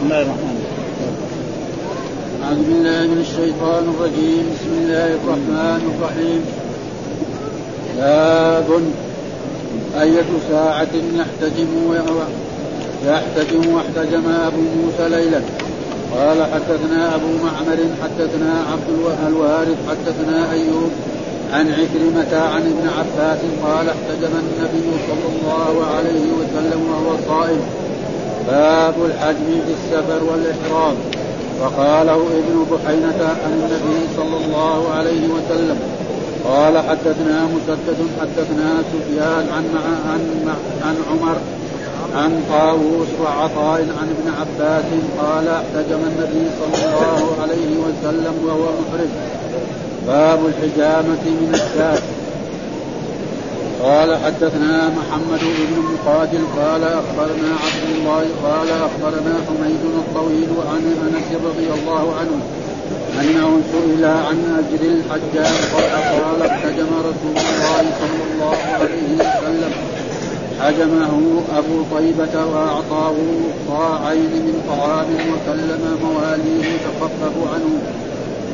بسم الله الرحمن الرحيم. أعوذ بالله من الشيطان الرجيم. بسم الله الرحمن الرحيم. باب أية ساعة يحتجم يحتجم واحتجم أبو موسى ليلا. قال حدثنا أبو معمر حدثنا عبد الوارث حدثنا أيوب عن عكرمة عن ابن عباس قال احتجم النبي صلى الله عليه وسلم وهو صائم. باب الحجم في السفر والإحرام. وقاله ابن بحينة عن النبي صلى الله عليه وسلم قال حدثنا مسدد حدثنا سفيان عن عن عن عمر عن طاووس وعطاء عن ابن عباس قال احتجم النبي صلى الله عليه وسلم وهو محرم. باب الحجامة من الشاة قال حدثنا محمد بن مقاتل قال أخبرنا عبد الله قال أخبرنا حميد الطويل عن أنس رضي الله عنه أنه سئل عن اجر الحجاج قال احتجم رسول الله صلى الله عليه وسلم. حجمه أبو طيبة وأعطاه صاعين من طعام وكلم مواليه تخفف عنه.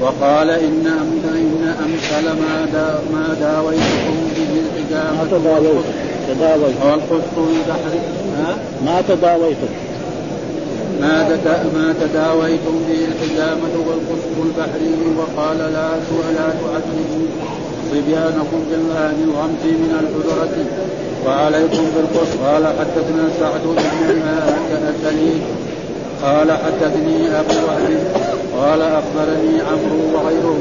وقال إن إن أمثل ما دا ما داويتكم به الحجامة ما تداويت تداويت والقسط البحر ما تداويت ما ما تداويتم به الحجامة والقسط البحري وقال لا لا تعذبوا صبيانكم بالآن الغمس من الحجرة. وعليكم بالقسط قال حدثنا سعد بن السليم قال حدثني أبو وهب. قال أخبرني عمرو وغيره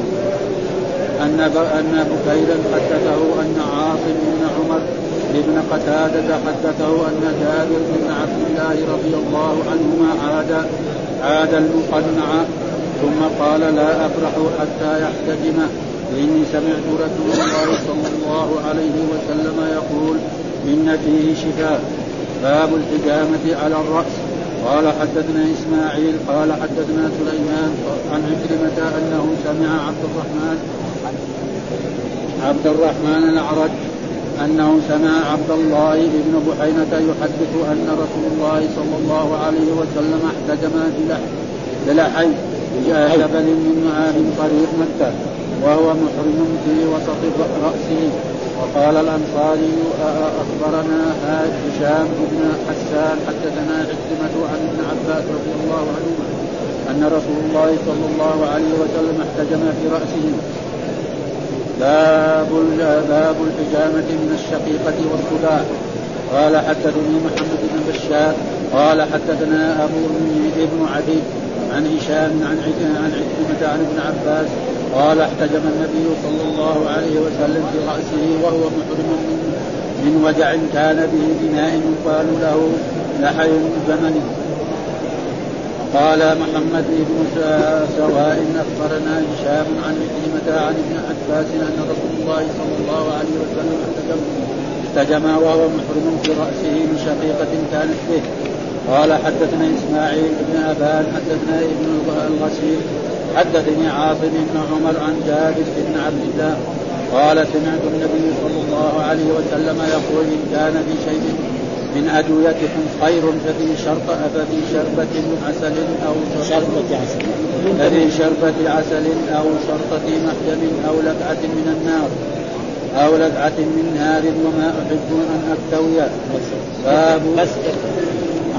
أن أن بكيرا حدثه أن عاصم بن عمر بن قتادة حدثه أن جابر بن عبد الله رضي الله عنهما عاد عاد المقنع ثم قال لا أفرح حتى يحتجم. إني سمعت رسول الله صلى الله عليه وسلم يقول إن فيه شفاء. باب الحجامة على الرأس. قال حدثنا إسماعيل قال حدثنا سليمان عن عكرمة أنه سمع عبد الرحمن عبد الرحمن الأعرج أنه سمع عبد الله بن بحينة يحدث أن رسول الله صلى الله عليه وسلم احتجم بلحي جبل من معاد طريق مكة وهو محرم في وسط رأسه. وقال الأنصاري أخبرنا هشام بن حسان حدثنا عكرمة عن ابن عباس رضي الله عنهما أن رسول الله صلى الله عليه وسلم احتجم في راسه باب باب الحجامة من الشقيقة والصداع قال حدثني محمد بن بشار قال حدثنا أبو ابن عدي عن هشام عن عن عكرمة عن ابن عباس قال احتجم النبي صلى الله عليه وسلم في رأسه وهو محرم من, من وجع كان به بناء يقال له لحي زمن قال محمد بن سواء أخبرنا هشام عن عكرمة عن ابن عباس أن رسول الله صلى الله عليه وسلم احتجم احتجم وهو محرم في رأسه من شقيقة كانت به. قال حدثنا إسماعيل بن أبان حدثنا ابن الغسيل حدثني عاصم بن عمر عن جابر بن عبد الله قال سمعت النبي صلى الله عليه وسلم يقول إن كان في شيء من أدويتكم خير ففي شرط ففي شربة عسل أو شربة عسل. ففي شربة عسل أو شرطة محجم أو لدعة من النار أو لدعة من نار وما أحب أن أكتوي باب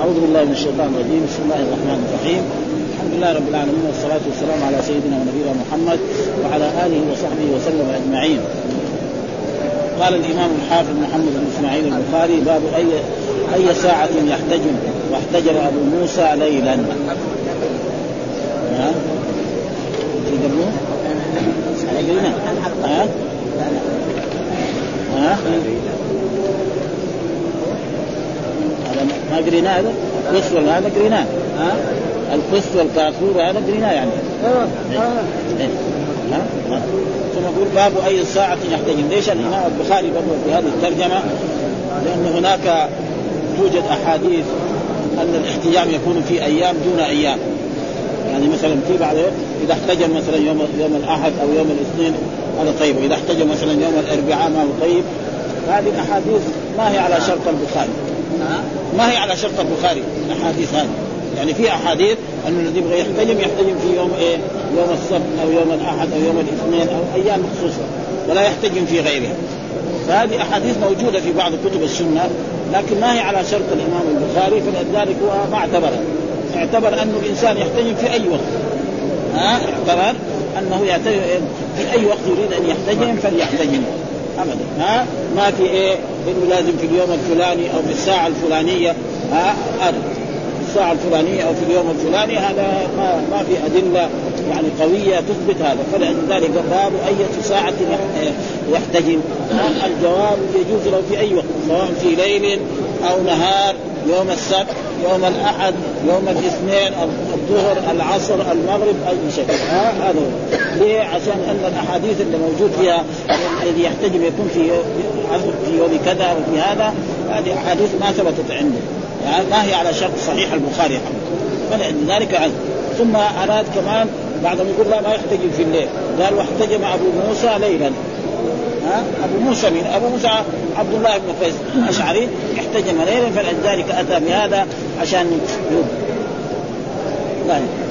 أعوذ بالله من الشيطان الرجيم. بسم الله الرحمن الرحيم. الحمد لله رب العالمين والصلاة والسلام على سيدنا ونبينا محمد وعلى آله وصحبه وسلم أجمعين قال الإمام الحافظ محمد بن إسماعيل البخاري باب أي أي ساعة يحتجم واحتجر أبو موسى ليلا ها؟ ها؟ ها؟ هذا ما قريناه هذا؟ القس هذا قريناه ها؟ القس والكافور هذا قريناه يعني إيه. ها؟ ثم يقول باب أي ساعة يحتجم، ليش الإمام البخاري بدأ في هذه الترجمة؟ لأن هناك توجد أحاديث أن الاحتجام يكون في أيام دون أيام. يعني مثلا في بعض إذا احتجم مثلا يوم يوم الأحد أو يوم الاثنين هذا طيب، واذا احتجم مثلا يوم الأربعاء ما هو طيب. هذه الأحاديث ما هي على شرط البخاري. ما هي على شرط البخاري الأحاديث هذه يعني في أحاديث ان الذي يبغى يحتجم يحتجم في يوم إيه؟ يوم السبت أو يوم الأحد أو يوم الاثنين أو أيام مخصوصه ولا يحتجم في غيرها فهذه أحاديث موجودة في بعض كتب السنة لكن ما هي على شرط الإمام البخاري فلذلك هو ما اعتبرها اعتبر أنه الإنسان يحتجم في أي وقت. ها؟ اعتبر أنه يحتجم في أي وقت يريد أن يحتجم فليحتجم. ابدا. ها؟ ما في إيه؟ إنه لازم في اليوم الفلاني أو في الساعة الفلانية. ها؟ ابدا. الساعة الفلانية أو في اليوم الفلاني هذا ما ما في أدلة يعني قوية تثبت هذا. فلذلك باب أي ساعة يحتجم الجواب يجوز له في أي وقت سواء في ليل أو نهار يوم السبت يوم الأحد يوم الاثنين الظهر العصر المغرب أي شيء. هذا ليه؟ عشان أن الأحاديث اللي موجود فيها الذي يحتجم يكون في في يوم كذا أو في هذا هذه أحاديث ما ثبتت عنده. ما هي على شرط صحيح البخاري فلذلك ثم أراد كمان بعد ما يقول لا ما يحتجم في الليل. قال واحتجم أبو موسى ليلا. ها؟ أبو موسى من أبو موسى عبد الله بن قيس الأشعري. احتجم ليلا فلذلك أتى بهذا عشان يوم.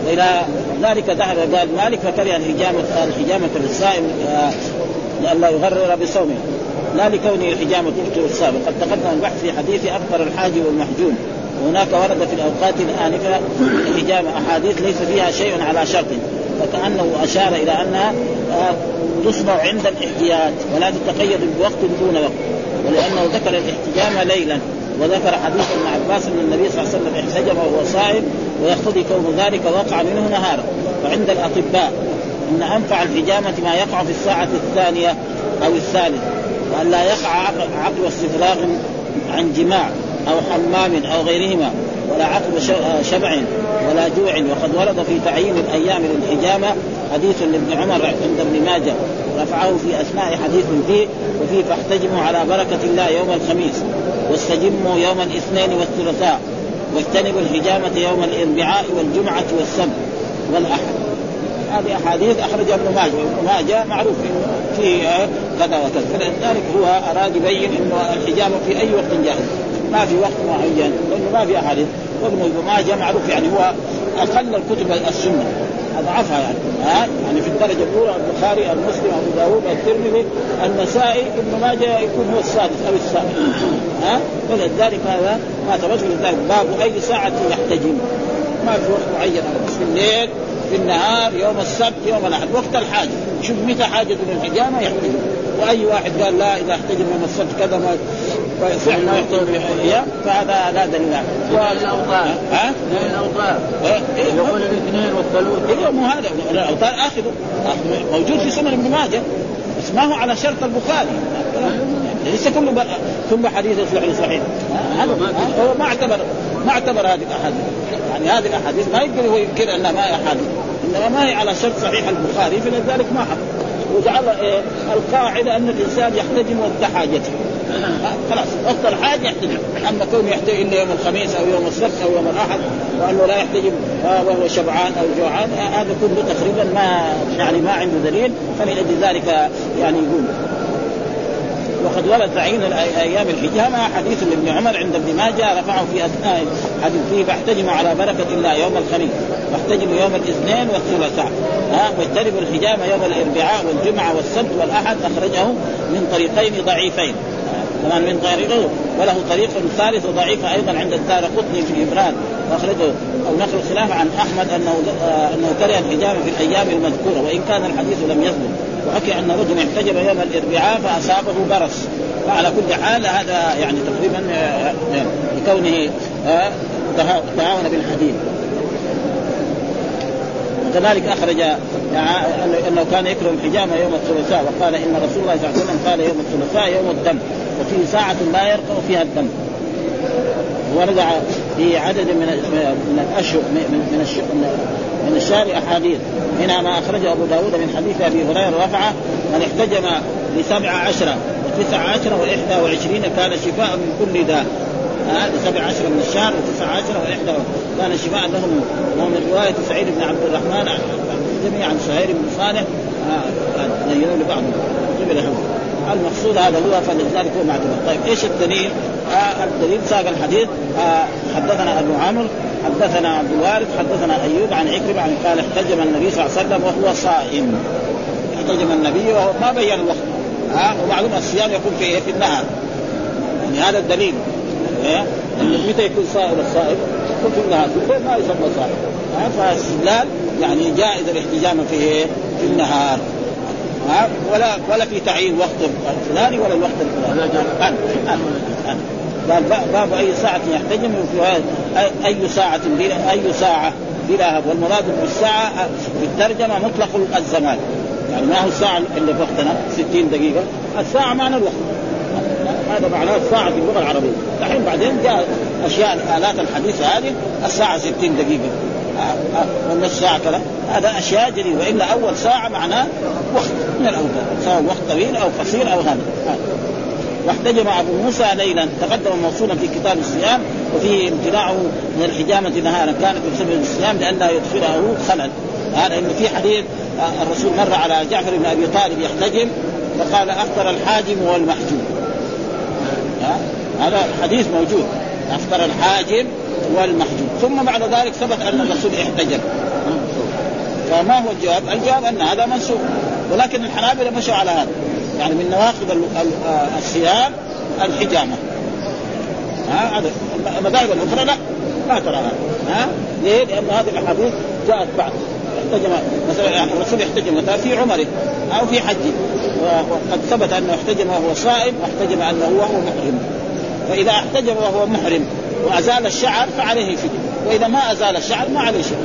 والى ذلك ذهب قال مالك فكره الحجامة الحجامه للصائم آه، لئلا يغرر بصومه. لا لكونه الحجامة تبطل الصائم وقد تقدم البحث في حديث أفطر الحاج والمحجوم وهناك ورد في الأوقات الآنفة الحجامة أحاديث ليس فيها شيء على شرط فكأنه أشار إلى أنها آه، تصنع عند الاحتياج ولا تتقيد بوقت دون وقت. ولأنه ذكر الاحتجام ليلا وذكر حديث ابن عباس أن النبي صلى الله عليه وسلم احتجم وهو صائم ويقتضي كون ذلك وقع منه نهارا. وعند الأطباء إن أنفع الحجامة ما يقع في الساعة الثانية أو الثالثة. وأن لا يقع عقب استفراغ عن جماع أو حمام أو غيرهما ولا عقب شبع ولا جوع. وقد ورد في تعيين الأيام للحجامة حديث لابن عمر عند ابن ماجه. رفعه في أثناء حديث فيه وفيه فاحتجموا على بركة الله يوم الخميس واستجموا يوم الاثنين والثلاثاء واجتنبوا الحجامة يوم الإربعاء والجمعة والسبت والأحد. هذه أحاديث اخرجها ابن ماجه وابن ماجه معروف في كذا وكذا. فلذلك هو أراد يبين انه الحجامه في أي وقت جائز ما في وقت معين لأنه ما في أحاديث. وابن ماجه معروف يعني هو أقل الكتب السنة. أضعفها يعني. ها؟ يعني في الدرجة الأولى البخاري المسلم أبو داوود الترمذي النسائي ابن ماجه يكون هو السادس أو السابع. ها؟ فلذلك هذا ما ثبت لذلك. باب أي ساعة يحتجم. ما في وقت معين في الليل في النهار يوم السبت يوم الأحد وقت الحاجة. شوف متى حاجة للحجامه يحتجم وأي واحد قال لا إذا احتجم يوم السبت كذا ما ويصح ما يحتجم فهذا لا دليل عليه. الاوطار ها؟ الاوطار يقول الاثنين والثلاث أيوه مو هذا. الاوطار آخذه. موجود في سنن ابن ماجه بس ما هو على شرط البخاري. ليس كله ثم حديث صحيح هذا هو ما اعتبر ما اعتبر هذه الأحاديث. يعني هذه الأحاديث ما يقدر هو ينكر أنها ما هي أحاديث. إنما ما هي على شرط صحيح البخاري فلذلك ما حق وجعل إيه القاعدة أن الإنسان يحتجم وقت حاجته. خلاص وقت الحاجة يحتجم. أما كونه يحتجم إلا يوم الخميس أو يوم السبت أو يوم الأحد وأنه لا يحتجم وهو شبعان أو جوعان هذا كله تقريبا ما يعني ما عنده دليل. فلأجل ذلك يعني يقول. وقد ورد تعيين أيام الحجامة حديث لابن عمر عند ابن ماجه رفعه في أثناء حديث فيه فاحتجموا على بركة الله يوم الخميس واحتجموا يوم الاثنين والثلاثاء. ها واجتنبوا الحجامة يوم الأربعاء والجمعة والسبت والأحد اخرجه من طريقين ضعيفين. طبعا من طريقه وله طريق ثالث وضعيف أيضا عند الدار قطني في إبراد واخرجه أو نقل الخلاف عن أحمد أنه آه أنه كره الحجامه في الأيام المذكورة وإن كان الحديث لم يثبت. وحكي أن رجل احتجب يوم الإربعاء فأصابه برص. فعلى كل حال هذا يعني تقريبا آه، آه، لكونه تعاون بالحديد وكذلك أخرج يعني أنه كان يكره الحجامة يوم الثلاثاء وقال إن رسول الله صلى الله عليه وسلم قال يوم الثلاثاء يوم الدم وفي ساعة لا يرقى فيها الدم. ورد في عدد من من الأشهر من من من الشهر أحاديث. منها ما أخرجه أبو داود من حديث أبي هريرة رفعه من احتجم لسبع عشرة وتسع عشرة وإحدى وعشرين كان شفاء من كل داء. هذا سبع عشرة من الشهر وتسع عشرة وإحدى كان شفاء لهم ومن رواية سعيد بن عبد الرحمن جميعا سهير بن صالح. زينوا آه لبعضهم. قبل المقصود هذا هو فلذلك هو معتبر طيب إيش الدليل؟ آه الدليل ساق الحديث. آه حدثنا أبو عامر حدثنا عبد الوارث حدثنا أيوب عن عكرمه عن قال احتجم النبي صلى الله عليه وسلم وهو صائم. احتجم النبي وهو ما بين الوقت. ها ومعلوم الصيام يكون في إيه؟ في النهار. يعني هذا الدليل. إيه؟ متى يكون صائم الصائم؟ يكون في النهار في الليل ما يسمى صائم فاستدلال يعني جائز الاحتجام في إيه؟ في النهار. ها؟ ولا ولا في تعيين وقت الفلاني ولا الوقت الفلاني. قال باب أي ساعة يحتجم في أي ساعة بلا أي ساعة بلا والمراد بالساعة في الترجمة مطلق الزمان. يعني ما هو الساعة اللي في وقتنا؟ 60 دقيقة. الساعة معنى الوقت. هذا معناه الساعة في اللغة العربية. الحين بعدين جاء أشياء الآلات الحديثة هذه الساعة 60 دقيقة. والنص ساعة كذا. هذا أشياء جديدة. وإلا أول ساعة معناه وقت من الأوقات سواء وقت طويل أو قصير أو هذا. واحتجم أبو موسى ليلا. تقدم موصولا في كتاب الصيام وفيه امتناعه من الحجامة نهارا. كانت بسبب الصيام لانها يدخله خلل. هذا إنه في حديث آه، الرسول مر على جعفر بن أبي طالب يحتجم فقال أفطر الحاجم والمحجوم. هذا حديث موجود. افطر الحاجم والمحجوم ثم بعد ذلك ثبت أن الرسول احتجم فما هو الجواب؟ الجواب أن هذا منسوخ ولكن الحنابلة مشوا على هذا. يعني من نواقض آه، الصيام الحجامة. ها؟ هذا المذاهب الأخرى لا. ما ترى هذا. ها؟ ليه؟ لأن هذه الأحاديث جاءت بعد. احتجم مثلا يعني الرسول يحتجم مثلا في عمره أو في حجه. وقد ثبت أنه احتجم وهو صائم واحتجم أنه وهو محرم. فإذا احتجم وهو محرم وأزال الشعر فعليه فدية وإذا ما أزال الشعر ما عليه شيء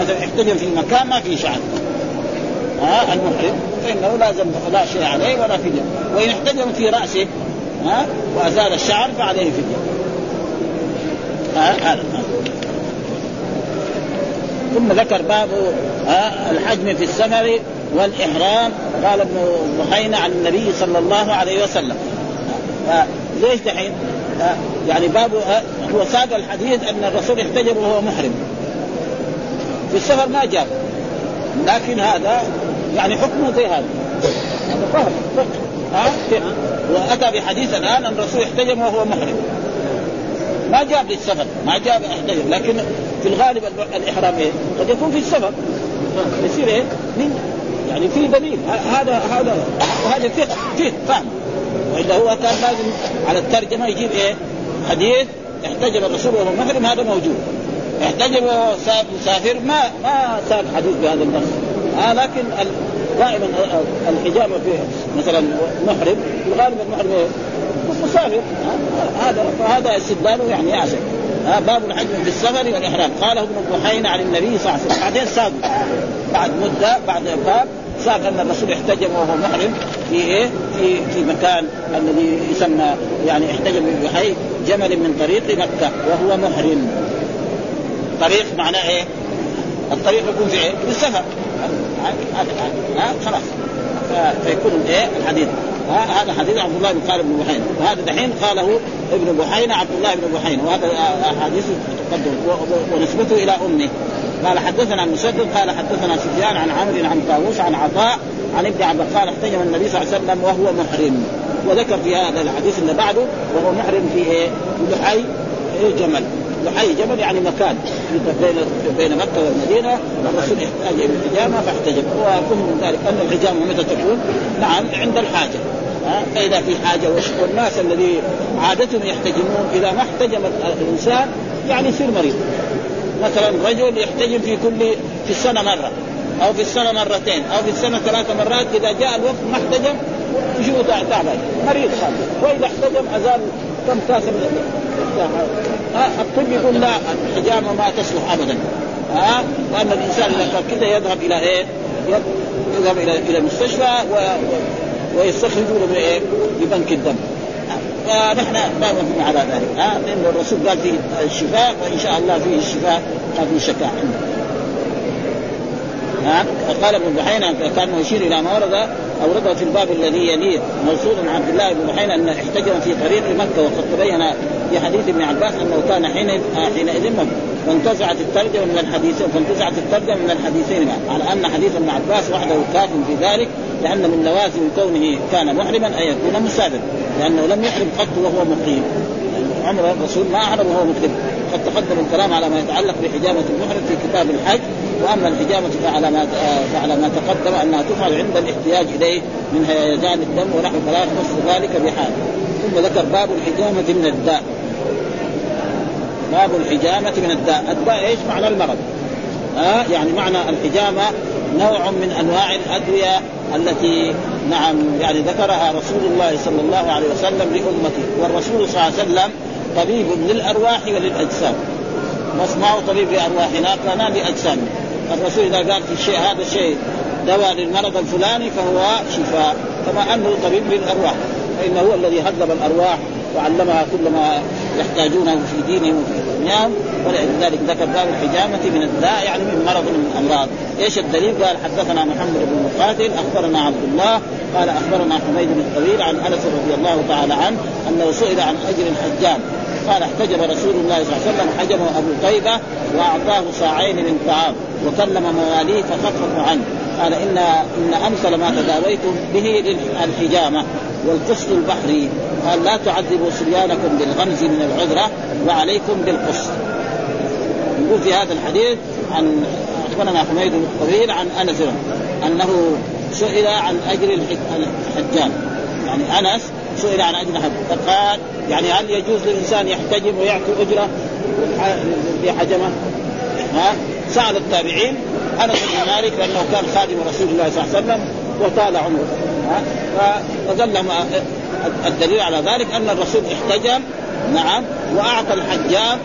مثلا احتجم في مكان ما فيه شعر. ها المحرم فإنه لازم لا شيء عليه ولا فدية. وإن احتجم في رأسه ها وأزال الشعر فعليه فدية. هذا. ثم ذكر باب الحجم في السفر والإحرام. قال ابن بحينه عن النبي صلى الله عليه وسلم. ليش دحين؟ يعني باب هو ساق الحديث أن الرسول احتجب وهو محرم. في السفر ما جاب. لكن هذا يعني حكمه زي هذا. هذا فهم ها وأتى بحديث الآن أن الرسول احتجم وهو محرم. ما جاب للسفر ما جاب احتجم لكن في الغالب الإحرام إيه؟ قد يكون في السفر. يصير إيه؟ من يعني في دليل. هذا هذا وهذا فقه فقه فهم. وإلا هو كان لازم على الترجمة يجيب إيه؟ حديث احتجب الرسول وهو محرم هذا موجود. احتجب مسافر ما ما ساق حديث بهذا النص. آه لكن دائما الحجامه في مثلا محرم في الغالب المحرم مسافر هذا فهذا استدلاله يعني يعزل ها باب الحج في السفر والإحرام. قاله ابن بحينا عن النبي صلى الله عليه وسلم. بعدين ساق. بعد مدة بعد باب ساق أن الرسول احتجم وهو محرم في إيه؟ في في مكان الذي يسمى يعني احتجم بحي جمل من طريق مكة وهو محرم. طريق معناه إيه؟ الطريق يكون في إيه؟ في السفر. ها؟ خلاص. فيكون إيه؟ الحديث. هذا حديث عبد الله بن قال بن بحينه وهذا دحين قاله ابن بحينه عبد الله بن بحينه وهذا أحاديث تقدم. ونسبته إلى أمه. قال حدثنا مسدد قال حدثنا سفيان عن عمرو عن طاووس عن عطاء عن ابن عباس قال احتجم النبي صلى الله عليه وسلم وهو محرم. وذكر في هذا الحديث اللي بعده وهو محرم في إيه؟ لحي إيه لحي جبل يعني مكان. بين بين مكة والمدينة. الرسول يحتاج إلى الحجامة فاحتجب. وكل من ذلك أن الحجامة متى تكون؟ نعم عند الحاجة. فإذا في حاجة والناس الذي عادتهم يحتجمون إذا ما احتجم الإنسان يعني يصير مريض. مثلا رجل يحتجم في كل في السنة مرة أو في السنة مرتين أو في السنة ثلاث مرات إذا جاء الوقت ما احتجم تشوفه تعبان مريض خالص. وإذا احتجم أزال كم كاسه من الطب يقول لا الحجامة ما تصلح ابدا. ها؟ وأن الإنسان إذا كذا يذهب إلى إيه؟ يذهب إلى إلى المستشفى و... ويستخرجوا له بايه؟ ببنك الدم. فنحن ما نفهم على ذلك. ها؟ لأن الرسول قال فيه الشفاء وإن شاء الله فيه الشفاء ما فيه شفاء ها؟ فقال ابن بحينا كان يشير إلى ما ورد اورده في الباب الذي يليه موصول عن عبد الله بن بحينا أن احتجم في طريق مكة وقد تبين في حديث ابن عباس أنه كان حين حينئذ فانتزعت الترجمة من الحديثين فانتزعت الترجمة من الحديثين على أن حديث ابن عباس وحده كاف في ذلك لأن من لوازم كونه كان محرما أن يكون مسافر لأنه لم يحرم قط وهو مقيم. عمر الرسول ما أحرم وهو مقيم. وقد تقدم الكلام على ما يتعلق بحجامه المحرم في كتاب الحج وأما الحجامه فعلى ما فعلى ما تقدم أنها تفعل عند الاحتياج إليه من هيجان الدم ونحو فلا يخص ذلك بحال. ثم ذكر باب الحجامة من الداء. باب الحجامة من الداء. الداء إيش؟ معنى المرض. ها؟ يعني معنى الحجامة نوع من أنواع الأدوية التي نعم يعني ذكرها رسول الله صلى الله عليه وسلم لأمته. والرسول صلى الله عليه وسلم طبيب للأرواح وللأجسام. واصنعوا طبيب لأرواحنا فانا لأجسامنا. الرسول إذا قال في الشيء هذا الشيء دواء للمرض الفلاني فهو شفاء. كما أنه طبيب للأرواح فإنه هو الذي هذب الأرواح وعلمها كل ما يحتاجونه في دينهم وفي دنياهم. ولذلك ذكر باب الحجامة من الداء يعني من مرض من الأمراض، إيش الدليل؟ قال حدثنا محمد بن مقاتل أخبرنا عبد الله قال أخبرنا حميد بن الطويل عن أنس رضي الله تعالى عنه أنه سئل عن أجر الحجام. قال احتجب رسول الله صلى الله عليه وسلم حجمه أبو طيبة وأعطاه صاعين من طعام وكلم مواليه فخففوا عنه. قال ان إن أمثل ما تداويتم به الحجامه والقسط البحري. قال لا تعذبوا صبيانكم بالغمز من العذرة وعليكم بالقسط يقول في هذا الحديث عن أخبرنا حميد الطويل عن أنس أنه سئل عن اجر الحجام. يعني أنس سئل عن الحج فقال يعني هل يجوز للإنسان يحتجم ويعطي أجرة بحجمه؟ ها؟ سأل التابعين أنس بن مالك لأنه كان خادم رسول الله صلى الله عليه وسلم وطال عمره. فظل الدليل على ذلك أن الرسول احتجم نعم وأعطى الحجام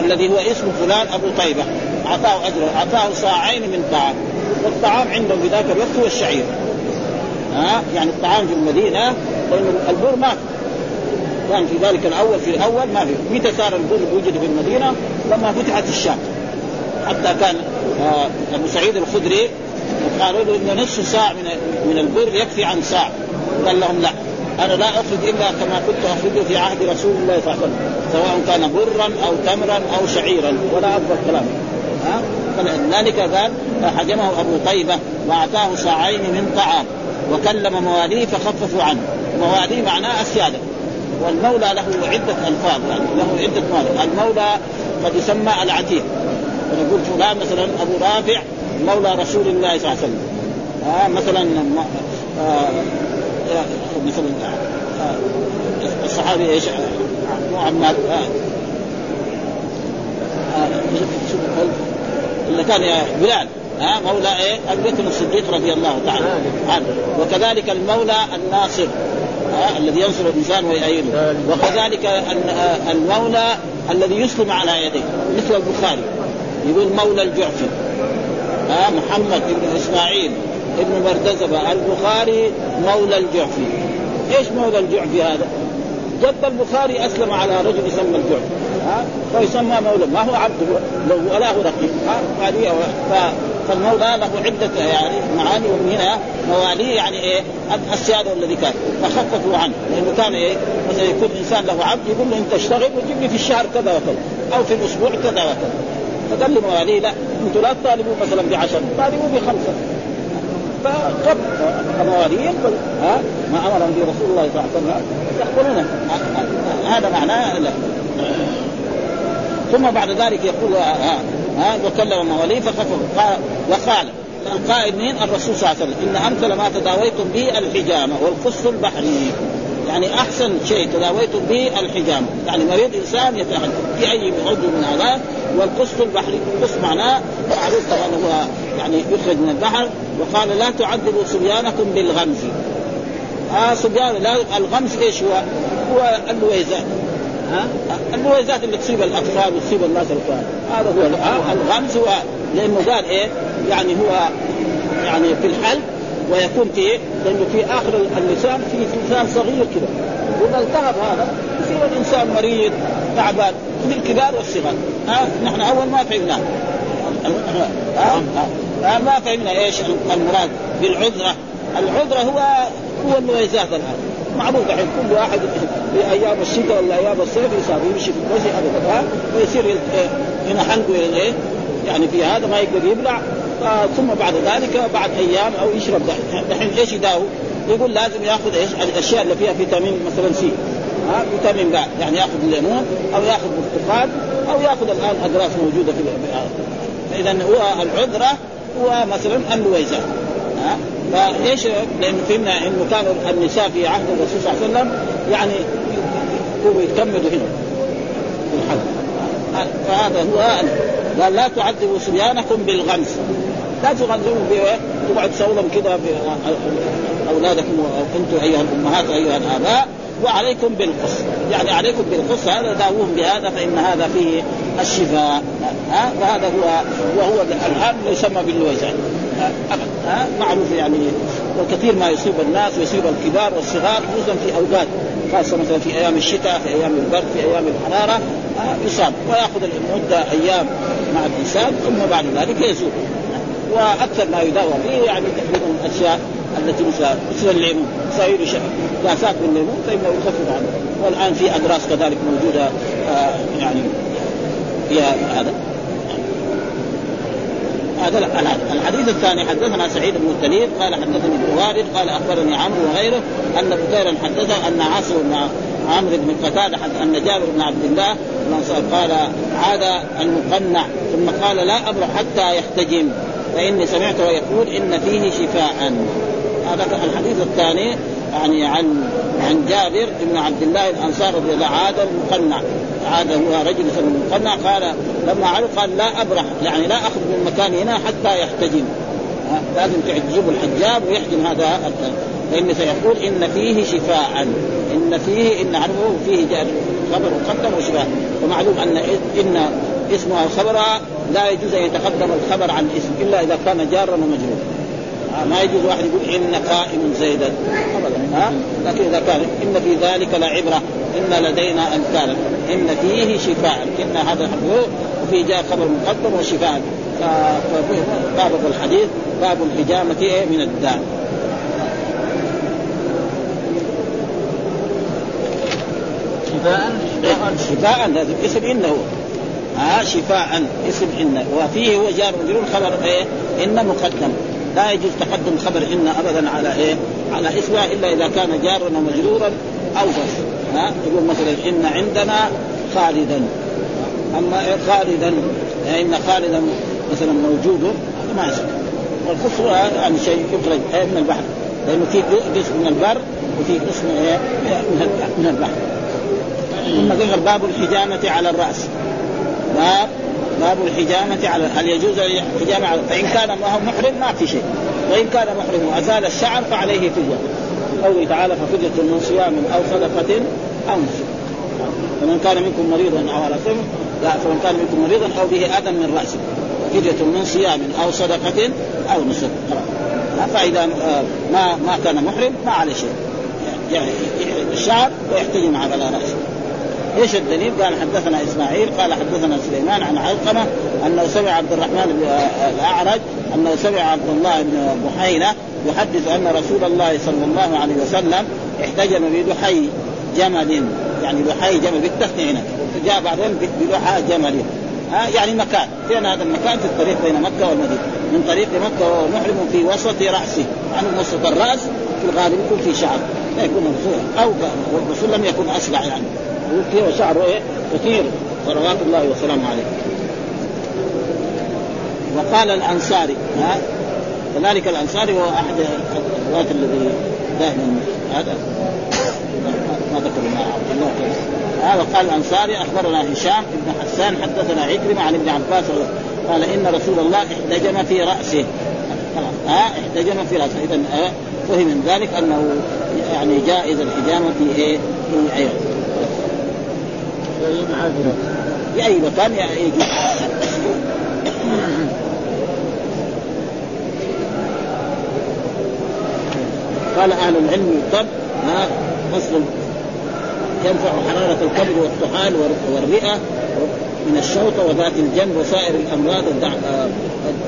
الذي هو اسمه فلان أبو طيبة. أعطاه اجره أعطاه صاعين من طعام. والطعام عندهم في ذاك الوقت هو الشعير. ها؟ يعني الطعام في المدينة لأن البر ما كان في ذلك الأول في الأول ما في. متى صار البر وجد في المدينة؟ لما فتحت الشام. حتى كان آه، أبو سعيد الخدري قالوا له إن نصف ساع من من البر يكفي عن ساع قال لهم لا. أنا لا أخرج إلا كما كنت اخرجه في عهد رسول الله صلى الله عليه وسلم. سواء كان برا أو تمرا أو شعيرا. ولا افضل كلام. ها؟ فلذلك قال حجمه أبو طيبة واعطاه صاعين من طعام. وكلم مواليه فخففوا عنه مواليه معناه السياده والمولى له عده الفاظ يعني له عده مولى المولى قد يسمى العتيق ونقول فلان مثلا ابو رافع مولى رسول الله صلى الله عليه وسلم آه مثلا آه مثلا آه الصحابي إيش مو عمار آه آه اللي كان بلال ها مولى إيه؟ أبي بكر الصديق رضي الله تعالى عنه. وكذلك المولى الناصر ها الذي ينصر الإنسان ويؤيده. وكذلك المولى الذي يسلم على يديه مثل البخاري. يقول مولى الجعفي ها محمد بن إسماعيل ابن مردزبه البخاري مولى الجعفي إيش مولى الجعفي هذا؟ جد البخاري أسلم على رجل يسمى الجعفي ها فيسمى مولى. ما هو عبد ولا هو رقيق ها فالمولى له عدة يعني معاني ومن هنا مواليه يعني إيه السيادة الذي كان. فخففوا عنه. لأنه كان إيه مثلا يكون إنسان له عبد يقول له أنت اشتغل وجيب لي في الشهر كذا وكذا أو في الأسبوع كذا وكذا. فقال لمواليه لا أنتم لا تطالبوا مثلا بعشر طالبوا بخمسة. فقد مواليه يقبل ها ما أمر به رسول الله صلى الله عليه وسلم يقبلونه. هذا معناه لا. ثم بعد ذلك يقول ها ها وكلم مواليه فخفوا وقال القائد مين؟ الرسول صلى الله عليه وسلم. إن امثل ما تداويتم به الحجامة والقص البحري. يعني أحسن شيء تداويتم به الحجامة. يعني مريض إنسان يتحجم في أي عضو من هذا والقسط البحري. القسط معناه معروف طبعا هو يعني يخرج من البحر وقال لا تعذبوا صبيانكم بالغمز. آه صبيان لا الغمز إيش هو؟ هو اللويزات ها؟ اللويزات اللي تصيب الأطفال وتصيب الناس الكبار هذا هو آه الغمز هو لأنه قال إيه؟ يعني هو يعني في الحلق ويكون في لأنه في آخر اللسان في لسان صغير كذا وإذا التهب هذا يصير الإنسان مريض تعبان في الكبار والصغار. ها؟ نحن أول ما فهمناه. ها؟ ها؟ ما فهمنا إيش المراد بالعذرة. العذرة هو هو اللويزات الآن. معروف الحين كل واحد في أيام الشتاء ولا أيام الصيف يصاب يمشي في الكوسي ابدا ويصير هنا حلقه إيه يعني في هذا ما يقدر يبلع. ثم بعد ذلك بعد أيام أو يشرب. دحين إيش يداوي؟ يقول لازم يأخذ إيش؟ الأشياء اللي فيها فيتامين مثلا سي. ها؟ فيتامين باء يعني يأخذ ليمون أو يأخذ برتقال أو يأخذ الآن اقراص موجودة في فاذا هو العذرة هو مثلا اللويزه ها؟ فايش لأنه فهمنا انه كان النساء في عهد الرسول صلى الله عليه وسلم يعني يتكمدوا هنا. الحد فهذا هو قال لا تعذبوا صبيانكم بالغمس. لا تغذوهم تقعد تسووا لهم كذا أولادكم وأنتم أيها الأمهات ايها الآباء وعليكم بالقص يعني عليكم بالقص هذا داووهم بهذا فإن هذا فيه الشفاء. ها؟ فهذا هو وهو الآن يسمى باللويزان ها؟ معروف يعني وكثير ما يصيب الناس ويصيب الكبار والصغار خصوصا في أوقات خاصة مثلا في أيام الشتاء في أيام البرد في أيام الحرارة يصاب ويأخذ المدة أيام مع الإنسان ثم بعد ذلك يزول. وأكثر ما يداوى به يعني تقريبا الأشياء التي مثل مثل الليمون صغير كاسات من الليمون فإنه يخفف عنه. والآن في اقراص كذلك موجودة آه يعني فيها هذا. هذا الحديث الثاني حدثنا سعيد بن التليف قال حدثني ابن وارد قال أخبرني عمرو وغيره أن بكيرا حدثه أن عاصم بن عمرو بن قتادة أن جابر بن عبد الله قال عاد المقنع ثم قال لا أبرح حتى يحتجم فإني سمعته يقول إن فيه شفاء. هذا الحديث الثاني يعني عن عن جابر بن عبد الله الأنصار رضي الله عاد المقنع. عاد هو رجل المقنع قال لما عرف قال لا أبرح يعني لا اخذ من مكاني هنا حتى يحتجم. لازم تعجب الحجاب ويحجم هذا فإن سيقول إن فيه شفاء إن فيه إن عنه فيه خبر مقدم وشفاء. ومعلوم أن إن اسمها الخبر لا يجوز أن يتقدم الخبر عن اسم إلا إذا كان جارا ومجرورا. ما يجوز واحد يقول إن قائم زيدا. ابدا. ها لكن إذا كان إن في ذلك لعبرة. إن لدينا امثالا. إن فيه شفاء. إن هذا وفي جاء خبر مقدم وشفاء. باب الحديث باب الحجامة من الداء شفاء؟ شفاء. لازم اسم إنه. ها شفاء. اسم ان وفيه هو جار مجرور خبر إيه؟ إن مقدم. لا يجوز تقدم خبر إن ابدا على إيه؟ على اسمها إلا إذا كان جارا ومجرورا أو بس ها؟ يقول مثلا إن عندنا خالدا. أما إيه خالدا إن خالدا مثلا موجود هذا ما يصح يعني شيء يخرج إيه من البحر. لأنه في قسم من البر وفي قسم إيه؟ من البحر. ثم ذكر باب الحجامة على الرأس. باب باب الحجامة على هل يجوز الحجامة على فإن كان محرم ما في شيء. وإن كان محرم وأزال الشعر فعليه فدية قوله تعالى ففدية من صيام أو صدقة أو نسك فمن كان منكم مريضا أو على سفر لا فمن كان منكم مريضا أو به أذى من رأسه. فدية من صيام أو صدقة أو نسك. فإذا ما ما كان محرم ما عليه شيء. يعني الشعر ويحتجم على رأسه. إيش الدليل؟ قال حدثنا إسماعيل قال حدثنا سليمان عن علقمة أنه سمع عبد الرحمن الأعرج انه سمع عبد الله بن بحينة يحدث أن رسول الله صلى الله عليه وسلم احتجم بدحي جمل يعني دحي جمل بالتثنيه هنا. جاء بعدين بدحى جمل. ها يعني مكان. فين هذا المكان؟ في الطريق بين مكة والمدينة. من طريق مكة وهو محرم في وسط رأسه. يعني وسط الرأس في الغالب يكون في شعر. لا يكون أو والرسول لم يكن اسرع يعني. فيه شعره إيه؟ كثير. صلوات الله وسلامه عليه. وقال الأنصاري ها؟ كذلك الأنصاري هو أحد الرواة الذي دائما هذا. ما ذكر مع عبد الله. هذا قال الأنصاري أخبرنا هشام بن حسان حدثنا عكرمة عن ابن عباس قال إن رسول الله احتجم في رأسه. ها احتجم في رأسه. اذا فهم من ذلك أنه يعني جائز الحجامة في إيه؟ في عيره في أي مكان يجوز. قال أهل العلم الطب ما فصل ينفع حرارة الكبد والطحال والرئة من الشوطة وذات الجنب وسائر الأمراض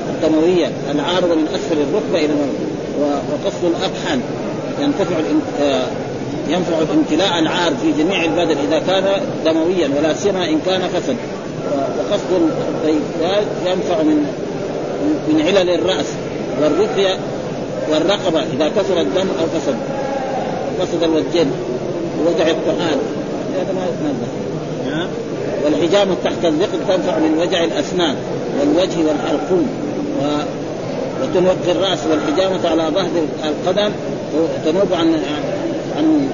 الدموية. العارضة من أسفل الركبة إلى وقص الأبحن ينتفع ينفع امتلاء العار في جميع البدن إذا كان دمويا ولا سيما إن كان فسد وقصد الضيفات ينفع من من علل الرأس. والرقية والرقبة إذا كسر الدم أو فسد. فسد الوجين ووجع الطحال هذا ما يتنزه. والحجامه تحت اللقط تنفع من وجع الأسنان والوجه والحلقوم. و... وتنوب في الرأس والحجامة على ظهر القدم تنوب عن عن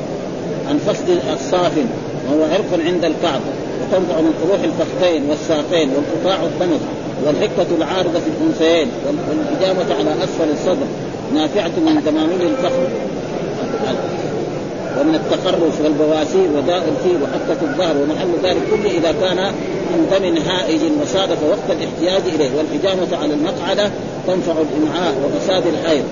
عن فصل الصافن وهو عرق عند الكعب. وتنفع من قروح الفخذين والساقين وانقطاع الطمس والحكة العارضة في الأنثيين والحجامة على أسفل الصدر. نافعة من دمامل الفخذ ومن التقرص والبواسير وداء الفيل وحكة الظهر ومحل ذلك كله إذا كان من دم هائج وصادف وقت الاحتياج إليه والحجامة على المقعدة تنفع الإمعاء وفساد الحيض.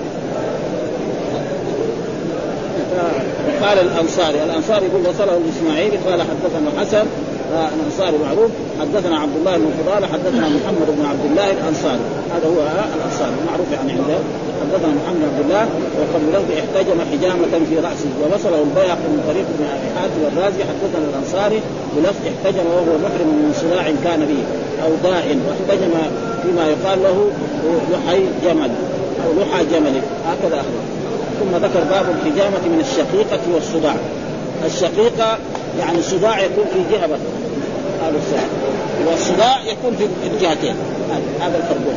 قال الأنصاري الأنصاري يقول وصله الإسماعيلي قال حدثنا حسن الانصاري معروف. حدثنا عبد الله بن فضالة حدثنا محمد بن عبد الله الأنصاري. هذا هو الانصاري معروف يعني عنده. حدثنا محمد بن عبد الله وقبله احتجم حجامة في رأسه ووصله البيهقي من طريق ابن أبي حاتم الرازي. حدثنا الأنصاري بلفظ احتجم وهو محرم من صراع كان به أو داع واحتجم فيما يقال له لحي جمل أو لحى جمل. هكذا أخبر. ثم ذكر باب الحجامة من الشقيقة والصداع. الشقيقة يعني صداع يكون في جهة بس. هذا الصداع والصداع يكون في الجهتين. هذا الفرق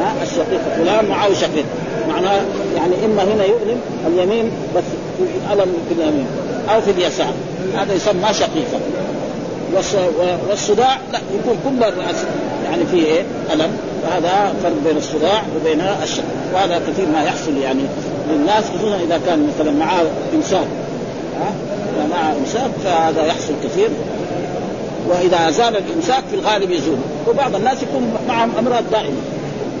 ها؟ الشقيقة فلان معه شقيق. معناه يعني إما هنا يؤلم اليمين بس الم في اليمين. أو في اليسار. هذا يسمى شقيقة. والصداع لا يكون كل الراس يعني فيه إيه؟ ألم. وهذا فرق بين الصداع وبين الشق. وهذا كثير ما يحصل يعني للناس خصوصا إذا كان مثلا معاه امساك ها؟ معه إمساك فهذا يحصل كثير. وإذا زال الإمساك في الغالب يزول. وبعض الناس يكون معهم أمراض دائمة.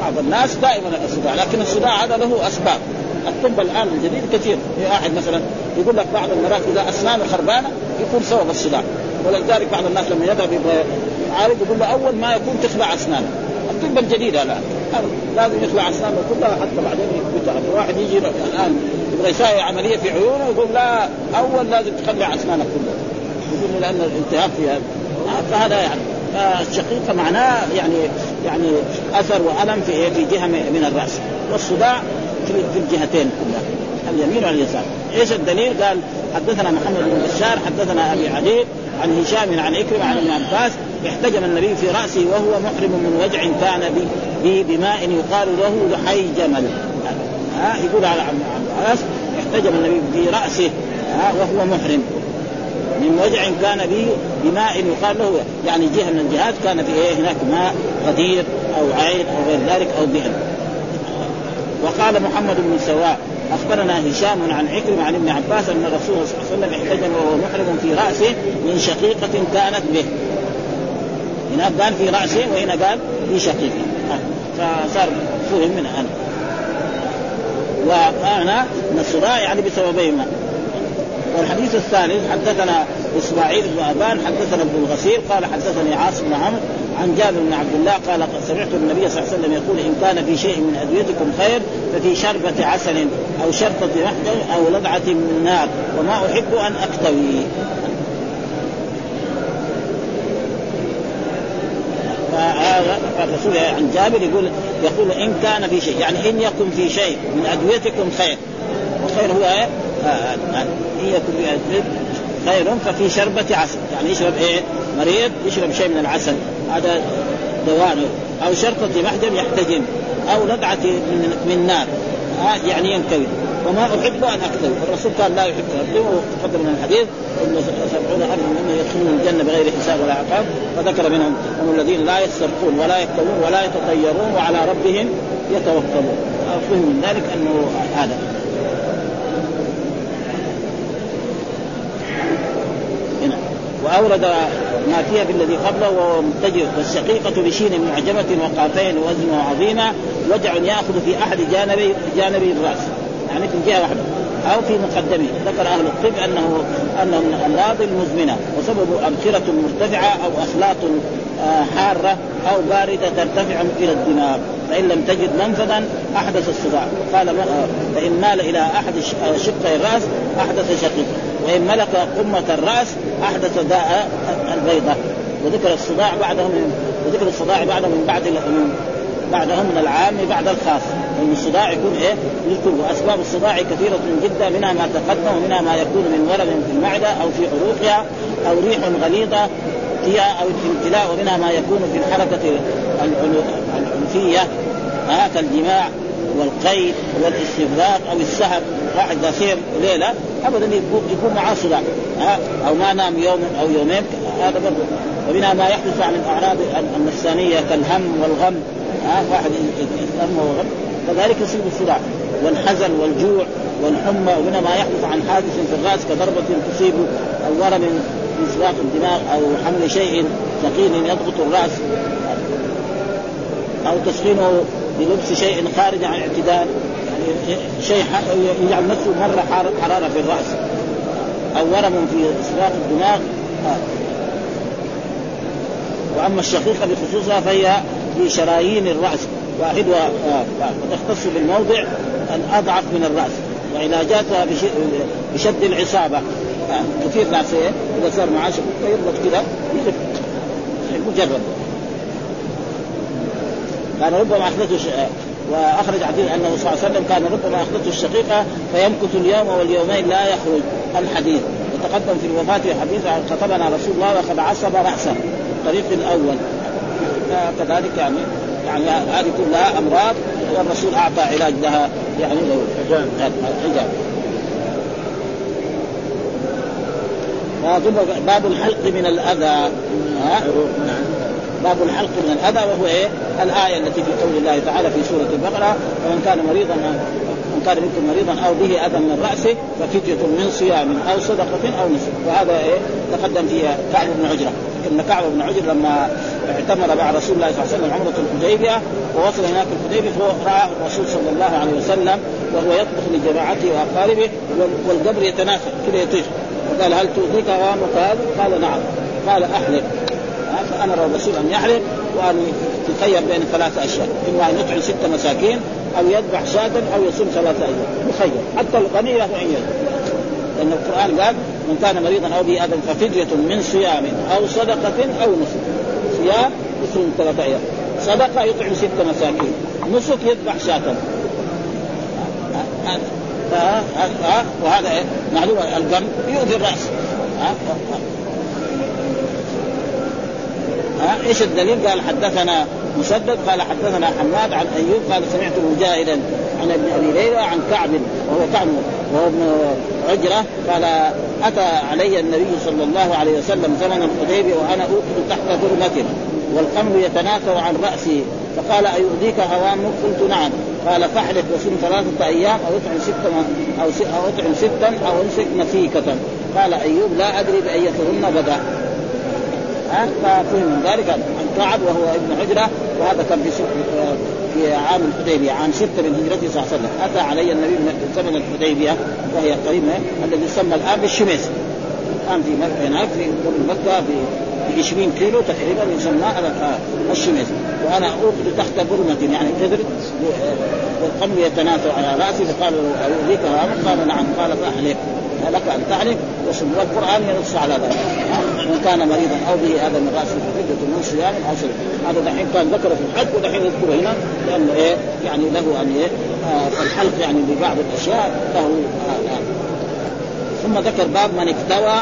بعض الناس دائما الصداع لكن الصداع هذا له أسباب. الطب الآن الجديد كثير. واحد مثلا يقول لك بعض المرات إذا أسنانه خربانة يكون سبب الصداع. ولذلك بعض الناس لما يذهب يبغى يعالج يقول له أول ما يكون تخلع أسنانه. الطب الجديد الآن. لازم يخلع أسنانه كلها حتى بعدين يثبتها واحد يجي الآن يبغى يساوي عملية في عيونه يقول لا أول لازم تخلع اسنانك كلها يقول لأن الالتهاب في هذا. فهذا يعني فالشقيقة معناه يعني يعني أثر وألم في في جهة من الرأس. والصداع في الجهتين كلها اليمين واليسار إيش الدليل؟ قال حدثنا محمد بن بشار حدثنا أبي عدي عن هشام عن عكرمه عن ابن عباس احتجم النبي في رأسه وهو محرم من وجع كان به بماء يقال له لحي جمل. ها؟ يقول على عباس احتجم النبي في رأسه وهو محرم. من وجع كان به بماء يقال له يعني جهة من الجهات كان في إيه هناك ماء غدير أو عين أو غير ذلك أو بئر وقال محمد بن سواء أخبرنا هشام عن عكرمه عن ابن عباس أن الرسول صلى الله عليه وسلم احتجم وهو محرم في رأسه من شقيقة كانت به. هنا قال في رأسه وهنا قال في شقيقة. فصار فهم من أنا. ان الصداع يعني بسببيهما والحديث الثالث حدثنا إسماعيل بن أبان حدثنا ابن الغسيل قال حدثني عاصم بن عمرو عن جابر بن عبد الله قال قد سمعت النبي صلى الله عليه وسلم يقول إن كان في شيء من أدويتكم خير ففي شربة عسل أو شرطة محجن أو لدعة من نار وما أحب أن أكتوي. فهذا الرسول عن جابر يقول يقول إن كان في شيء يعني إن يكن في شيء من أدويتكم خير. والخير هو إيه؟ آه، آه، آه، إن يكن في خير ففي شربة عسل. يعني يشرب إيه؟ مريض يشرب شيء من العسل. هذا دواء أو شرطة محجم يحتجم. أو لدعة من, من نار. يعني ينكوي. وما أحب أن أكذب. الرسول قال لا يحب أن أكذب وتقدم من الحديث إن سبعون الف منهم يدخلون الجنة بغير حساب ولا عقاب. فذكر منهم هم الذين لا يسترقون ولا يكتوون ولا يتطيرون وعلى ربهم يتوكلون. فهم من ذلك أنه هذا. هنا. وأورد ما فيها بالذي قبله وهو متجه والشقيقة بشين معجمة وقافين وزن عظيمة وجع يأخذ في أحد جانبي جانبي الرأس. يعني في جهة واحدة أو في مقدمه. ذكر أهل الطب أنه أنه من الأمراض المزمنة وسبب أبخرة مرتفعة أو أخلاط آه، حارة أو باردة ترتفع إلى الدماغ. فإن لم تجد منفذا أحدث الصداع. قال فإن مال إلى أحد آه، شقي الرأس أحدث شقيق وإن ملك قمة الرأس أحدث داء البيضة. وذكر الصداع بعده من وذكر الصداع بعده من بعد بعدهم من العام بعد الخاص. لأن الصداع يكون إيه؟ للكل وأسباب الصداع كثيرة جدا منها ما تقدم ومنها ما يكون من ورم في المعدة أو في عروقها أو ريح غليظة الابتياء أو الامتلاء ومنها ما يكون في الحركة العنفية. ها كالجماع والقيد والاستفراغ أو السهر. واحد اذا سير ليله ابدا يكون معاه صداع. أو ما نام يوم أو يومين هذا برضه ومنها ما يحدث عن الأعراض النفسانيه كالهم والغم. ها واحد يهم وغم. كذلك يصيب الصداع. والحزن والجوع والحمى ومنها ما يحدث عن حادث في الراس كضربة تصيب أو ورم من سواق الدماغ أو حمل شيء ثقيل يضغط الرأس أو تسخينه بلبس شيء خارج عن الاعتدال. يعني شيء يجعل نفسه مرة حرارة في الرأس. أو ورم في سواق الدماغ. وأما الشقيقة بخصوصها فهي في شرايين الرأس. واحدها وتختص بالموضع الاضعف من الرأس. وعلاجاتها بشد العصابة. كثير ناس إذا صار شقيقه يربط كذا يلف مجرد. كان ربما احدثه وأخرج حديث أنه صلى الله عليه وسلم كان ربما أخذته الشقيقة فيمكث اليوم واليومين لا يخرج الحديث. وتقدم في الوفاة حديث خطبنا رسول الله وقد عصب رأسه الطريق الأول. كذلك يعني يعني هذه كلها أمراض والرسول أعطى علاج لها يعني حجاب. باب الحلق من الأذى. ها؟ باب الحلق من الأذى وهو إيه؟ الآية التي في قول الله تعالى في سورة البقرة ومن كان مريضا من كان منكم مريضا أو به أذى من رأسه ففدية من صيام أو صدقة أو نسك. وهذا إيه؟ تقدم فيها كعب بن عجرة. إن كعب بن عجرة لما اعتمر مع رسول الله صلى الله عليه وسلم عمرة الحديبية ووصل هناك الحديبية فرآه الرسول صلى الله عليه وسلم وهو يطبخ لجماعته وأقاربه والقبر يتناسب كذا يطير. وقال هل تؤذيك غامك هذا؟ قال نعم. قال احلق فأمر الرسول أن يحلق وأن يخير بين ثلاث أشياء إما أن يطعم ست مساكين أو يذبح شاة أو يصوم ثلاثة أيام مخير حتى الغني له أن لأن القرآن قال من كان مريضا أو به اذى ففدية من صيام أو صدقة أو نسك. صيام يصوم ثلاثة أيام. صدقة يطعم ست مساكين. نسك يذبح شاة. وهذا معلوم. القلب يؤذي الرأس. ها؟ إيش الدليل؟ قال حدثنا مسدد قال حدثنا حماد عن أيوب قال سمعت مجاهدا عن ابن أبي ليلى عن كعب وهو كعب وهو ابن عجرة قال أتى علي النبي صلى الله عليه وسلم زمن الحديبية وأنا أوقد تحت ظلمه والقمر يتناثر عن رأسي فقال أيؤذيك هوامك؟ قلت نعم. قال فاحلف وصم ثلاثة أيام أو اطعم ستا أو أو اطعم ستا أو امسك نسيكه قال أيوب لا أدري بأيتهن بدا ها؟ من ذلك. عن كعب وهو ابن حجره وهذا كان في في عام الحديبية عام ستة من هجرته صلى الله عليه وسلم. أتى علي النبي من زمن الحديبية وهي قريبة الذي يسمى الآن بالشميس. الآن في هناك في قبل مكه في 20 كيلو تقريبا يسمى الشميس. وأنا أوقد تحت برمه يعني قدر والقلب يتناثر على رأسي فقال اؤذيك قال نعم قال فاحلف لك أن تحلف وصم والقران ينص على ذلك. من كان مريضا أو به هذا من راسه ففدة من صيام أو صدقه هذا دحين كان ذكره في الحج ودحين يذكره هنا لأنه إيه؟ يعني له أن إيه؟ آه فالحلق يعني ببعض الأشياء له آه آه. ثم ذكر باب من اكتوى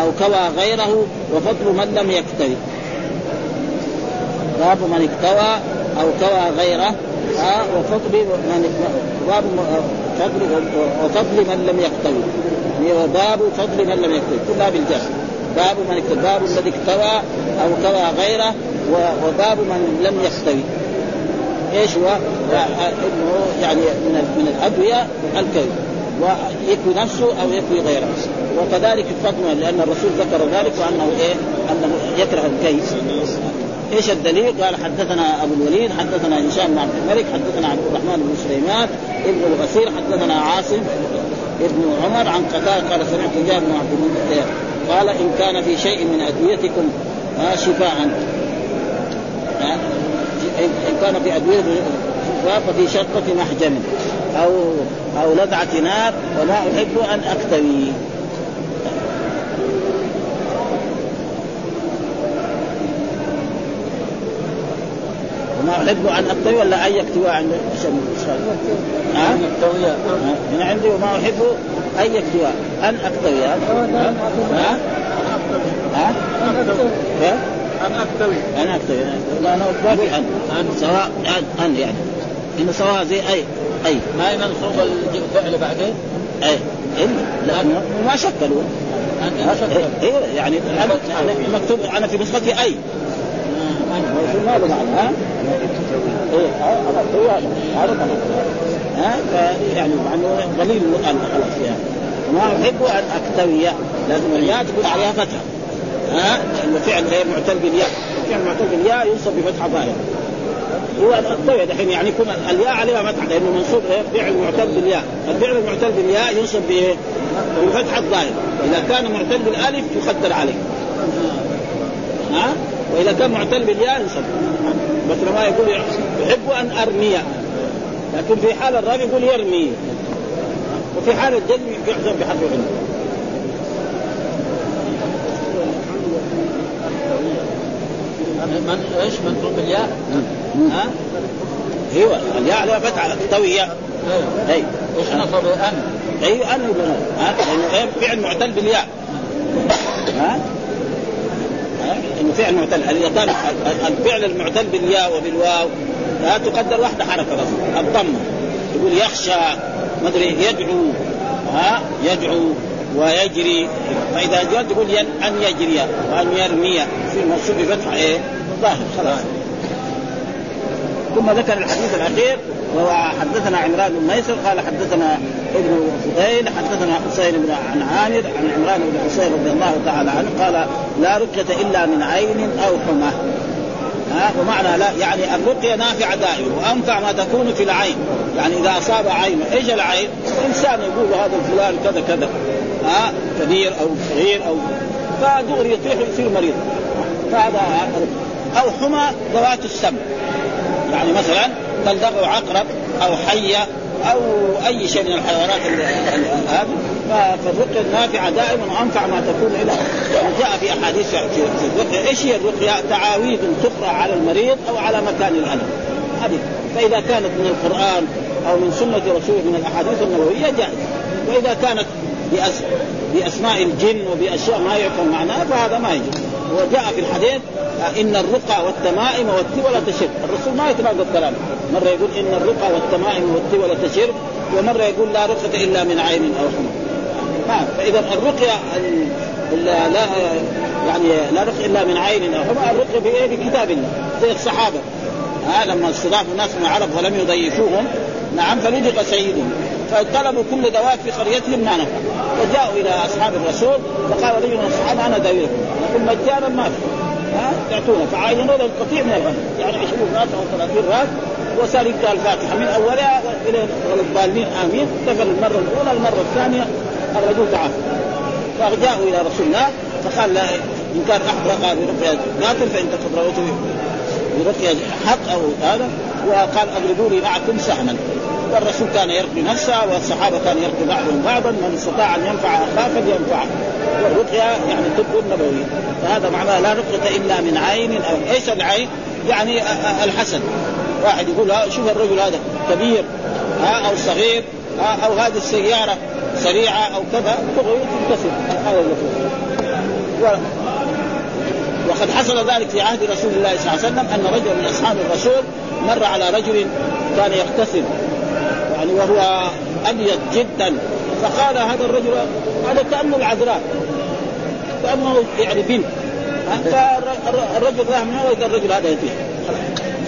أو كوى غيره وفضل من لم يكتوي باب من اكتوى أو كوى غيره آه وفضل من باب فضل وفضل من لم يكتوي يعني باب فضل من لم يكتوي كلها بالجر باب من اكتوى باب الذي اكتوى أو كوى غيره وباب من لم يكتوي إيش هو؟ إنه يعني من من الأدوية الكوي ويكوي نفسه أو يكوي غيره وكذلك الفضل لأن الرسول ذكر ذلك وأنه إيه؟ أنه يكره الكي إيش الدليل؟ قال حدثنا أبو الوليد حدثنا هشام بن عبد الملك حدثنا عبد الرحمن بن سليمان ابن الغسير حدثنا عاصم ابن عمر عن قتال قال سمعت جابر بن عبد الملك قال إن كان في شيء من أدويتكم شفاء. ان كان في أدوية شفاء ففي شقه محجم أو أو لدعه نار وما أحب أن أكتوي. وما احب ان اكتوي ولا اي اكتواء عند ها؟ هنا عندي وما أحب اي اكتواء أن اكتوي ها؟ ها؟ ها؟ أنا اكتوي أنا اكتوي أنا ما في أن. سواء ان يعني. انه سواء زي أي. أي. ما منصوب الفعل بعدين؟ أي. لا ما شكلوا. إيه يعني مكتوب أنا في نسختي أي. ما له معنى ها؟ إيه هذا ها يعني مع انه قليل الان خلاص يعني ما احب ان اكتوي لازم الياء تكون عليها فتحه ها لأنه فعل غير معتل بالياء الفعل معتل بالياء ينصب بفتحه ظاهره هو الطوية دحين يعني يكون الياء عليها فتحة لأنه منصوب فعل معتل بالياء، الفعل المعتل بالياء ينصب بإيه؟ الظاهر، إذا كان معتل بالألف يقدر عليه. ها؟ وإذا كان معتل بالياء ينصب. مثل ما يقول يحب أن أرمي. لكن في حال الرفع يقول يرمي. وفي حال الجزم يحذف بحرف العلم من إيش؟ منصوب بالياء؟ ها؟ أيوه الياء عليها فتحة طوية أي. إيش نصب؟ أن؟ أيوه أن يقول. ها؟ لأنه فعل معتل بالياء. ها؟ انه فعل معتل إذا كان الفعل المعتل بالياء وبالواو لا تقدر واحدة حركة بس الضمه يقول يخشى ما أدري يدعو ها يدعو ويجري. فإذا جاء تقول أن يجري وأن يرمي. في منصوب بفتح إيه؟ ظاهر خلاص. ثم ذكر الحديث الأخير وهو حدثنا عمران بن ميسر قال حدثنا ابن فضيل حدثنا حسين بن عن عامر عن عمران بن حسين رضي الله تعالى عنه قال لا رقية إلا من عين أو حمى. ها؟ ومعنى لا يعني الرقية نافعة دائما وأنفع ما تكون في العين. يعني إذا أصاب عين إيش العين؟ إنسان يقول هذا الفلان كذا كذا. ها؟ كبير أو صغير أو فدغري يطيح يصير مريض. فهذا أو حمى ذوات السم يعني مثلا تلدغه عقرب أو حية أو أي شيء من الحيوانات هذه. فالرقيه النافعه دائما وأنفع ما تكون إلى جاء في أحاديث في الرقيه إيش هي الرقيه؟ تعاويذ تقرأ على المريض أو على مكان الألم. هذه. فإذا كانت من القرآن أو من سنة رسوله من الأحاديث النبوية جائز. وإذا كانت بأس... بأسماء الجن وبأشياء ما يعرف معناها فهذا ما يجوز. وجاء في الحديث إن الرقى والتمائم والتولى تشرك الرسول ما يتناقض كلامه مرة يقول إن الرقى والتمائم والتولى تشرك ومرة يقول لا رقية إلا من عين أو حمى. فإذا الرقية لا, يعني لا رقية إلا من عين أو حمى الرقية بكتاب الله زي الصحابة. ها لما استضافوا ناس من العرب ولم يضيفوهم نعم فلدغ سيدهم. فطلبوا كل دواء في قريتهم ما نفع. وجاءوا إلى أصحاب الرسول فقال رجل من الصحابه أنا داويكم يقول مجانا ما في. ها؟ تعطونا فعاينوا له القطيع من الغنم. يعني 20 راس أو 30 راس وصار يقرا الفاتحة من أولها إلى الضالين آمين. دخل المرة الأولى المرة الثانية. الرجل تعافى فجاءوا إلى رسول الله فقال لا إن كان أحد رقى برقية باطل فإن قد رويته برقية حق أو هذا. وقال اضربوا لي معكم سهما. والرسول كان يرقي نفسه والصحابة كانوا يرقي بعضهم بعضا من استطاع أن ينفع أخاه فلينفعه. والرقية يعني طب نبوي. فهذا معناه لا رقية إلا من عين أو إيش العين؟ يعني الحسد واحد يقول ها شوف الرجل هذا كبير ها أو صغير ها أو هذه السيارة سريعة أو كذا. تنكسر هذا المفروض وقد حصل ذلك في عهد رسول الله صلى الله عليه وسلم أن رجل من أصحاب الرسول مر على رجل كان يغتسل. يعني وهو أبيض جدا فقال هذا الرجل هذا كانه العذراء كانه يعني بنت فالرجل راح من اول الرجل هذا يتيح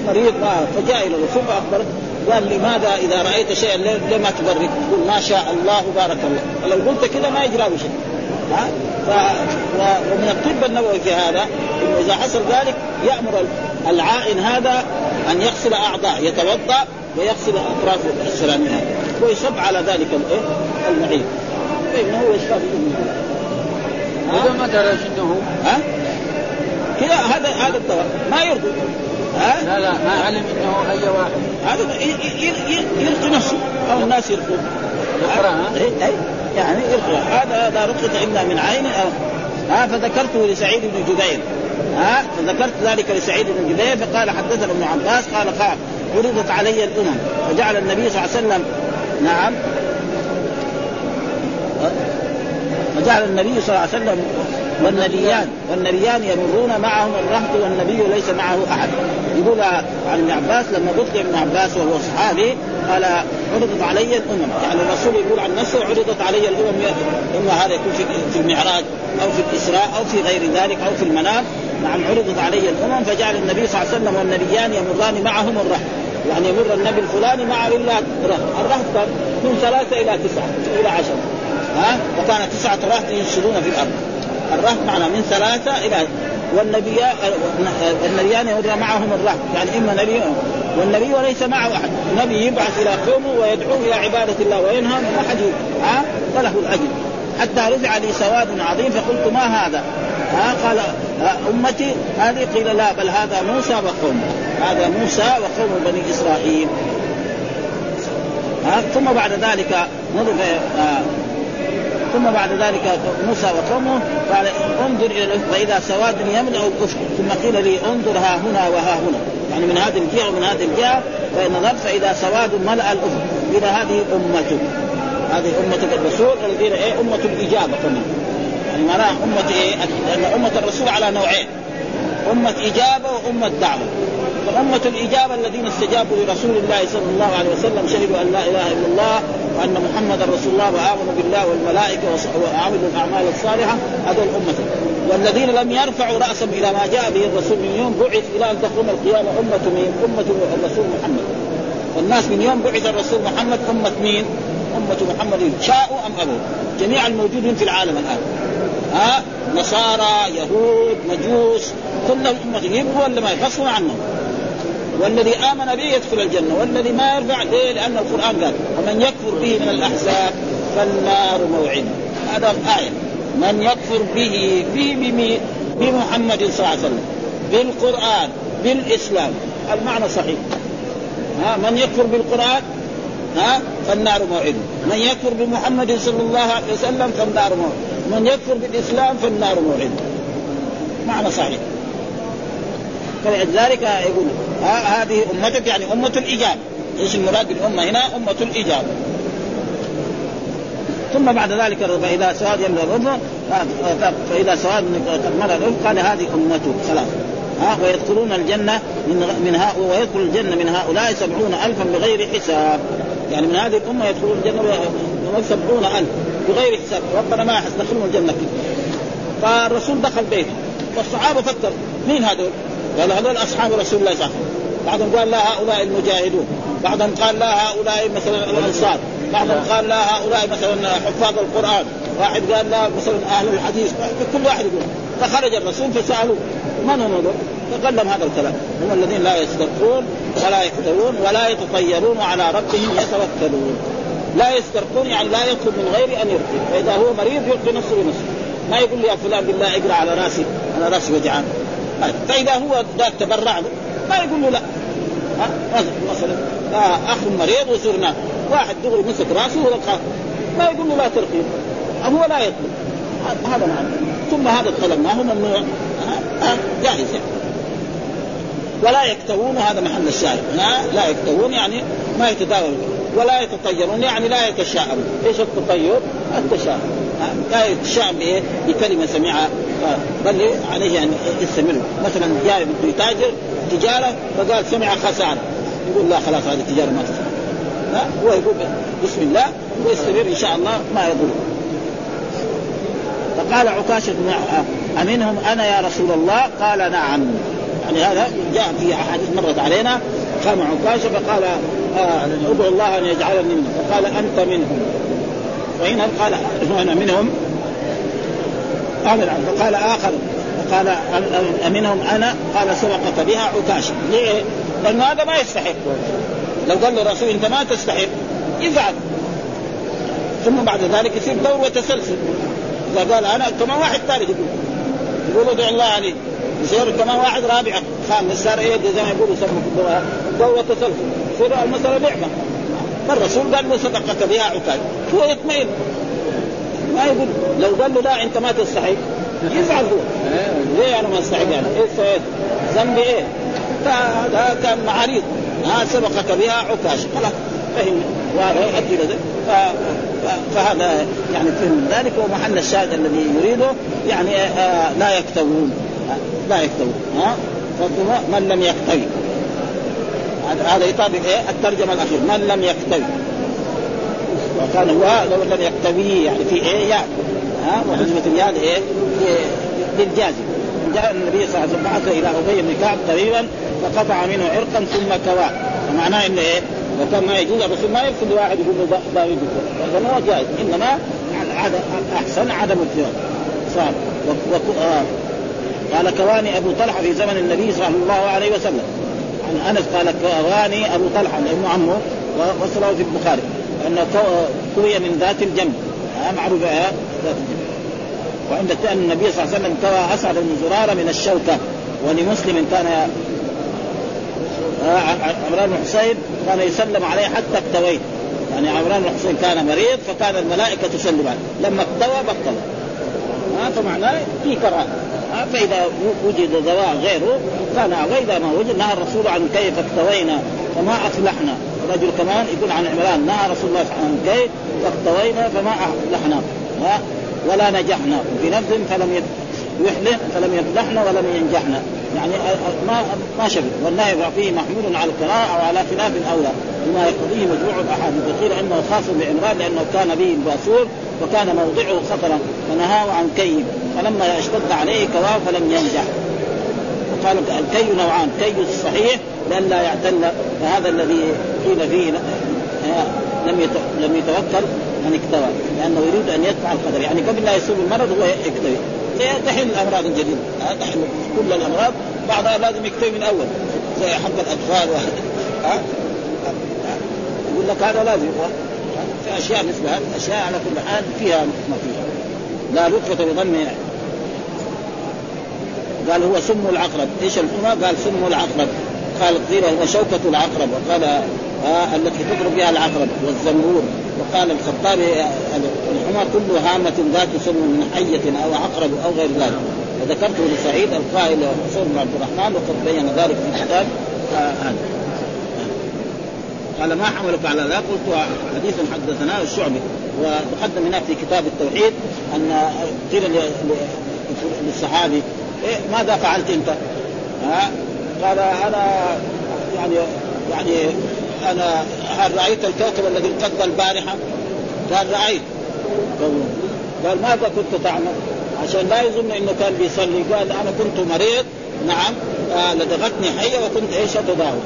مريض ما فجاء إلى الرسول فأخبره قال لماذا إذا رأيت شيئا ليه ما تبرك؟ قل ما شاء الله بارك الله، لو قلت كذا ما يجرى شيء. ها؟ ف... و... ومن الطب النبوي في هذا إنه إذا حصل ذلك يأمر العائن هذا أن يغسل اعضاء يتوضأ ويغسل اطراف السلامين ويصب على ذلك الايه؟ المعين. فانه يشفى إذا ما درج انه ها؟ كذا هذا هذا الدواء ما يرضي ها؟ لا لا ما علم إنه أي واحد. هذا يرقي نفسه. أو الناس ها؟ اي يعني يرقي هذا لا رقية إلا من عين أو ها فذكرته لسعيد بن جبير. ها؟ فذكرت ذلك لسعيد بن جبير فقال حدثنا ابن عباس قال قال عرضت علي الأمم فجعل النبي صلى الله عليه وسلم نعم. وجعل النبي صلى الله عليه وسلم والنبيان والنبيان يمرون معهم الرهط والنبي ليس معه أحد. يقول عن ابن عباس لما قلت ابن عباس وهو صحابي قال عرضت علي الأمم. يعني الرسول يقول عن نفسه عرضت علي الأمم. إما هذا يكون في المعراج أو في الإسراء أو في غير ذلك أو في المنام. نعم عرضت علي الأمم فجعل النبي صلى الله عليه وسلم والنبيان يمران معهم الرهط. يعني يمر النبي الفلاني مع رهط. الرهط كان من ثلاثة إلى تسعة إلى عشرة. ها؟ وكان تسعة رهط ينشرون في الأرض. الرهط معنى من إلى والنبي والنبيان يمر معهم الرهط. يعني إما نبي والنبي وليس معه أحد. النبي يبعث إلى قومه ويدعو إلى عبادة الله وينهى ما حد ها؟ فله الأجر. حتى رفع لي سواد عظيم فقلت ما هذا؟ ها؟ قال أمتي هذه قيل لا بل هذا موسى وقومه. هذا موسى وقوم بني إسرائيل. ها ثم بعد ذلك نظر ثم بعد ذلك موسى وقومه قال انظر إلى الافق فإذا سواد يملأ الأفق ثم قيل لي انظر ها هنا وها هنا. يعني من هذه الجهة ومن هذه الجهة فإن نظرت فإذا سواد ملأ الأفق. اذا هذه امتك هذه أمة الرسول الذين إيه أمة الإجابة كمان. يعني معناها أمة إيه؟ لأن أمة الرسول على نوعين. أمة إجابة وأمة دعوة. فأمة الإجابة الذين استجابوا لرسول الله صلى الله عليه وسلم شهدوا أن لا إله إلا الله وأن محمدا رسول الله وآمنوا بالله والملائكة وعملوا الأعمال الصالحة هذول أمة. والذين لم يرفعوا رأسهم إلى ما جاء به الرسول من يوم بعث إلى أن تقوم القيامة أمة مين؟ أمة الرسول محمد. والناس من يوم بعث الرسول محمد أمة مين؟ أمة محمد. شاءوا أم أبوا؟ جميع الموجودين في العالم الآن. ها؟ نصارى يهود مجوس كلهم أمة يبغوا ولا ما يفصلوا عنهم؟ والذي آمن به يدخل الجنة والذي ما يرفع ليه لأن القرآن قال ومن يكفر به من الأحزاب فالنار موعد. هذا الآية من يكفر به به بمحمد صلى الله عليه وسلم بالقرآن بالإسلام. المعنى صحيح. ها؟ من يكفر بالقرآن ها؟ فالنار موعده من يكفر بمحمد صلى الله عليه وسلم فالنار موعده من يكفر بالإسلام فالنار موعدة. معنى صحيح. فلذلك يقول هذه أمتك يعني أمة الاجابه إيش المراد بالأمة؟ هنا أمة الاجابه ثم بعد ذلك فإذا سواد يملأ الرمح فإذا سواد ملأ الرمح قال هذه امته خلاص ها ويدخلون الجنة من من هؤلاء ويدخل الجنة من هؤلاء سبعون الفا بغير حساب. يعني من هذه الأمة يدخلون الجنة سبعون ألف. بغير حساب. ربنا ما يدخلون الجنة. كده فالرسول دخل بيته. والصحابه فكر مين هذول؟ قال هذول أصحاب رسول الله صلى الله عليه وسلم. بعضهم قال لا هؤلاء المجاهدون. بعضهم قال لا هؤلاء مثلا الأنصار. بعضهم قال لا هؤلاء مثلا حفاظ القرآن. واحد قال لا مثلا أهل الحديث. كل واحد يقول. فخرج الرسول فسألوه من هم هذول؟ تكلم هذا الكلام. هم الذين لا يسترقون ولا يحترون ولا يتطيرون وعلى ربهم يتوكلون. لا يسترقون يعني لا يطلب من غير أن يرقي فإذا هو مريض يلقي نفسه بنفسه. ما يقول لي يا فلان بالله اقرأ على رأسي أنا رأسي وجعان. فإذا هو ذاك تبرع له ما يقول له لا. مثلا آه أخ مريض وصرنا واحد دغري مسك رأسه ولقى ما يقول له لا ترقي. هو لا يطلب. هذا معنى ثم هذا الطلب ما هو ممنوع. جائز يعني. ولا يكتوون هذا محل الشاهد. لا, لا يكتوون يعني ما يتداول. ولا يتطيرون يعني لا يتشاءمون إيش التطير؟ التشاؤم لا يتشاءم بإيه؟ بكلمة سمعها بل عليه أن يستمر. مثلا جاء بده يتاجر تجارة فقال سمع خسارة. يقول لا خلاص هذه التجارة ما تصير هو يقول بسم الله ويستمر إن شاء الله ما يضر. فقال عكاشة بن أمنهم أنا يا رسول الله؟ قال نعم. يعني هذا جاء في أحاديث مرت علينا. قام عكاشة فقال آه، ادعو الله أن يجعلني منهم. فقال أنت منهم. وهنا قال أنا منهم. فقال آخر قال أمنهم أنا؟ قال سبقك بها عكاشة. ليه؟ لأنه هذا ما يستحق. لو قال له الرسول أنت ما تستحق يزعل. ثم بعد ذلك يصير دور وتسلسل. إذا قال أنا كمان واحد ثالث يقول يقول ادعو الله عليه يصير كمان واحد رابع. خامس صار إيه؟ زي ما يقولوا يسموا دورة تسلسل يصير المسألة؟ لعبة. فالرسول قال له صدقك بها عكاز هو يطمئن. ما يقول. لو قال له لا أنت ما تستحق. يزعل هو. ليه أنا ما أستحق أنا؟ إيه سويت؟ ذنبي إيه؟ هذا كان معاريض ها سبقك بها عكاش خلاص فهم. وهذا يؤدي إلى فهذا يعني فهم ذلك. ومحل الشاهد الذي يريده. يعني آه لا يكتوون. لا يكتوون. ها؟ من لم يكتوي هذا يطابق إيه الترجمة الأخيرة. من لم يكتوي وكان هو لو لم يكتوي يعني في إيه؟ يعني ها؟ وحجمة الياء إيه؟ للجازم. جاء النبي صلى الله عليه وسلم بعث إلى أبي بن كعب طبيبا فقطع منه عرقا ثم كواه. فمعناه إنه إيه؟ وكان ما يجوز الرسول ما يرفض واحد يقول له ضارب هذا ما هو جائز. إنما عدم أحسن عدم الجواز صار. قال كواني أبو طلحة في زمن النبي صلى الله عليه وسلم. عن أنس قال كواني أبو طلحة ابن عمه وصله في البخاري. انه كوي من ذات الجنب. معروف ذات الجنب. وعند أن النبي صلى الله عليه وسلم كوى أسعد بن زرارة من الشوكة. ولمسلم كان عمران بن حسين كان يسلم عليه حتى اكتويت يعني عمران بن حسين كان مريض فكان الملائكة تسلم عليه. لما اكتوى بطل. ها فمعناه في كراهه فإذا وجد دواء غيره كان واذا ما وجد نهى الرسول عن كيف اكتوينا وما افلحنا رجل كمان يقول عن عمران نهى رسول الله عن كيف فاكتوينا فما افلحنا ولا نجحنا. في نفس فلم يحلف فلم يفلحنا ولم ينجحنا. يعني ما ما شبه. والنهي فيه محمول على القراءة أو على خلاف أولى بما يقتضيه مجموع الأحاديث. وقيل إنه خاص بعمران لأنه كان به الباسور وكان موضعه خطرا فنهاه عن كي فلما اشتد عليه كواه فلم ينجح. وقال الكي نوعان. كي الصحيح لئلا يعتل. فهذا الذي قيل فيه لم لم يتوكل من اكتوى. لأنه يريد أن يدفع القدر. يعني قبل لا يصيب المرض هو يكتوي. تحل الامراض الجديده تحل كل الامراض بعضها لازم يكتوي من أول. زي حق الأطفال و... ها يقول لك هذا لازم. في أشياء مثل هذه الاشياء على كل حال فيها ما فيها. لا لطفة بضم قال هو سم العقرب. إيش الحمى؟ قال سم العقرب. قال قيل هو شوكة العقرب. وقال آه التي تضرب بها العقرب والزنبور. وقال الخطابي الحمى كل هامة ذات سم من حية أو عقرب أو غير ذلك. وذكرته لسعيد القائل حسين بن عبد الرحمن وقد بين ذلك في الكتاب. هذا آه. قال ما حملك على ذلك قلت حديث حدثناه الشعبي. وتقدم هناك في كتاب التوحيد أن قيل للصحابي إيه ماذا فعلت أنت؟ ها؟ قال أنا يعني يعني أنا هل رأيت الكوكب الذي انقض البارحة؟ قال رأيت. قال ماذا كنت تعمل؟ عشان لا يظن إنه كان بيصلي. قال أنا كنت مريض. نعم. آه لدغتني حية وكنت إيش اتداوى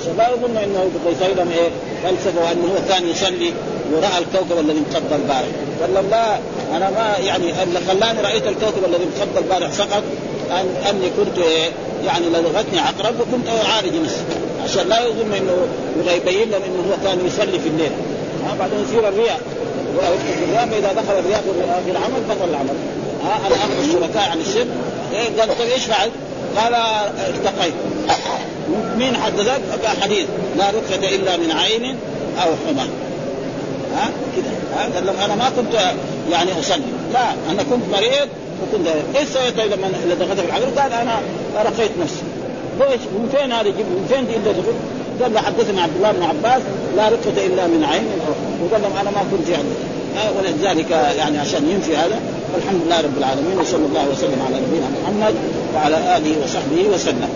عشان لا يظن إنه بيصلي إيه فلسفة وإنه هو كان يصلي وراى الكوكب الذي انقض البارح. قال لا أنا ما يعني اللي خلاني رأيت الكوكب الذي انقض البارح فقط أن أني كنت إيه يعني لدغتني عقرب وكنت عارج نفسي. عشان لا يظن إنه يبين لهم إنه هو كان يصلي في الليل. ها بعدين يصير الرياء. الرياء اذا دخل الرياء في العمل بطل العمل. ها أنا اخذ الشركاء عن الشرك. إيه قال طيب إيش فعلت؟ قال التقيت. مين حدثك؟ حديث. لا رقية إلا من عين أو حمى. ها كذا ها قال لهم أنا ما كنت يعني أصلي. لا أنا كنت مريض وكنت إيش سويت لما دخلت في العقل؟ قال أنا رقيت نفسي. ليش من فين هذا يجيب من فين الا دخل؟ قال له حدثنا عبد الله بن عباس لا رقة إلا من عين وقال لهم أنا ما كنت يعني ولذلك يعني عشان ينفي هذا والحمد لله رب العالمين وصلى الله وسلم على نبينا محمد وعلى آله وصحبه وسلم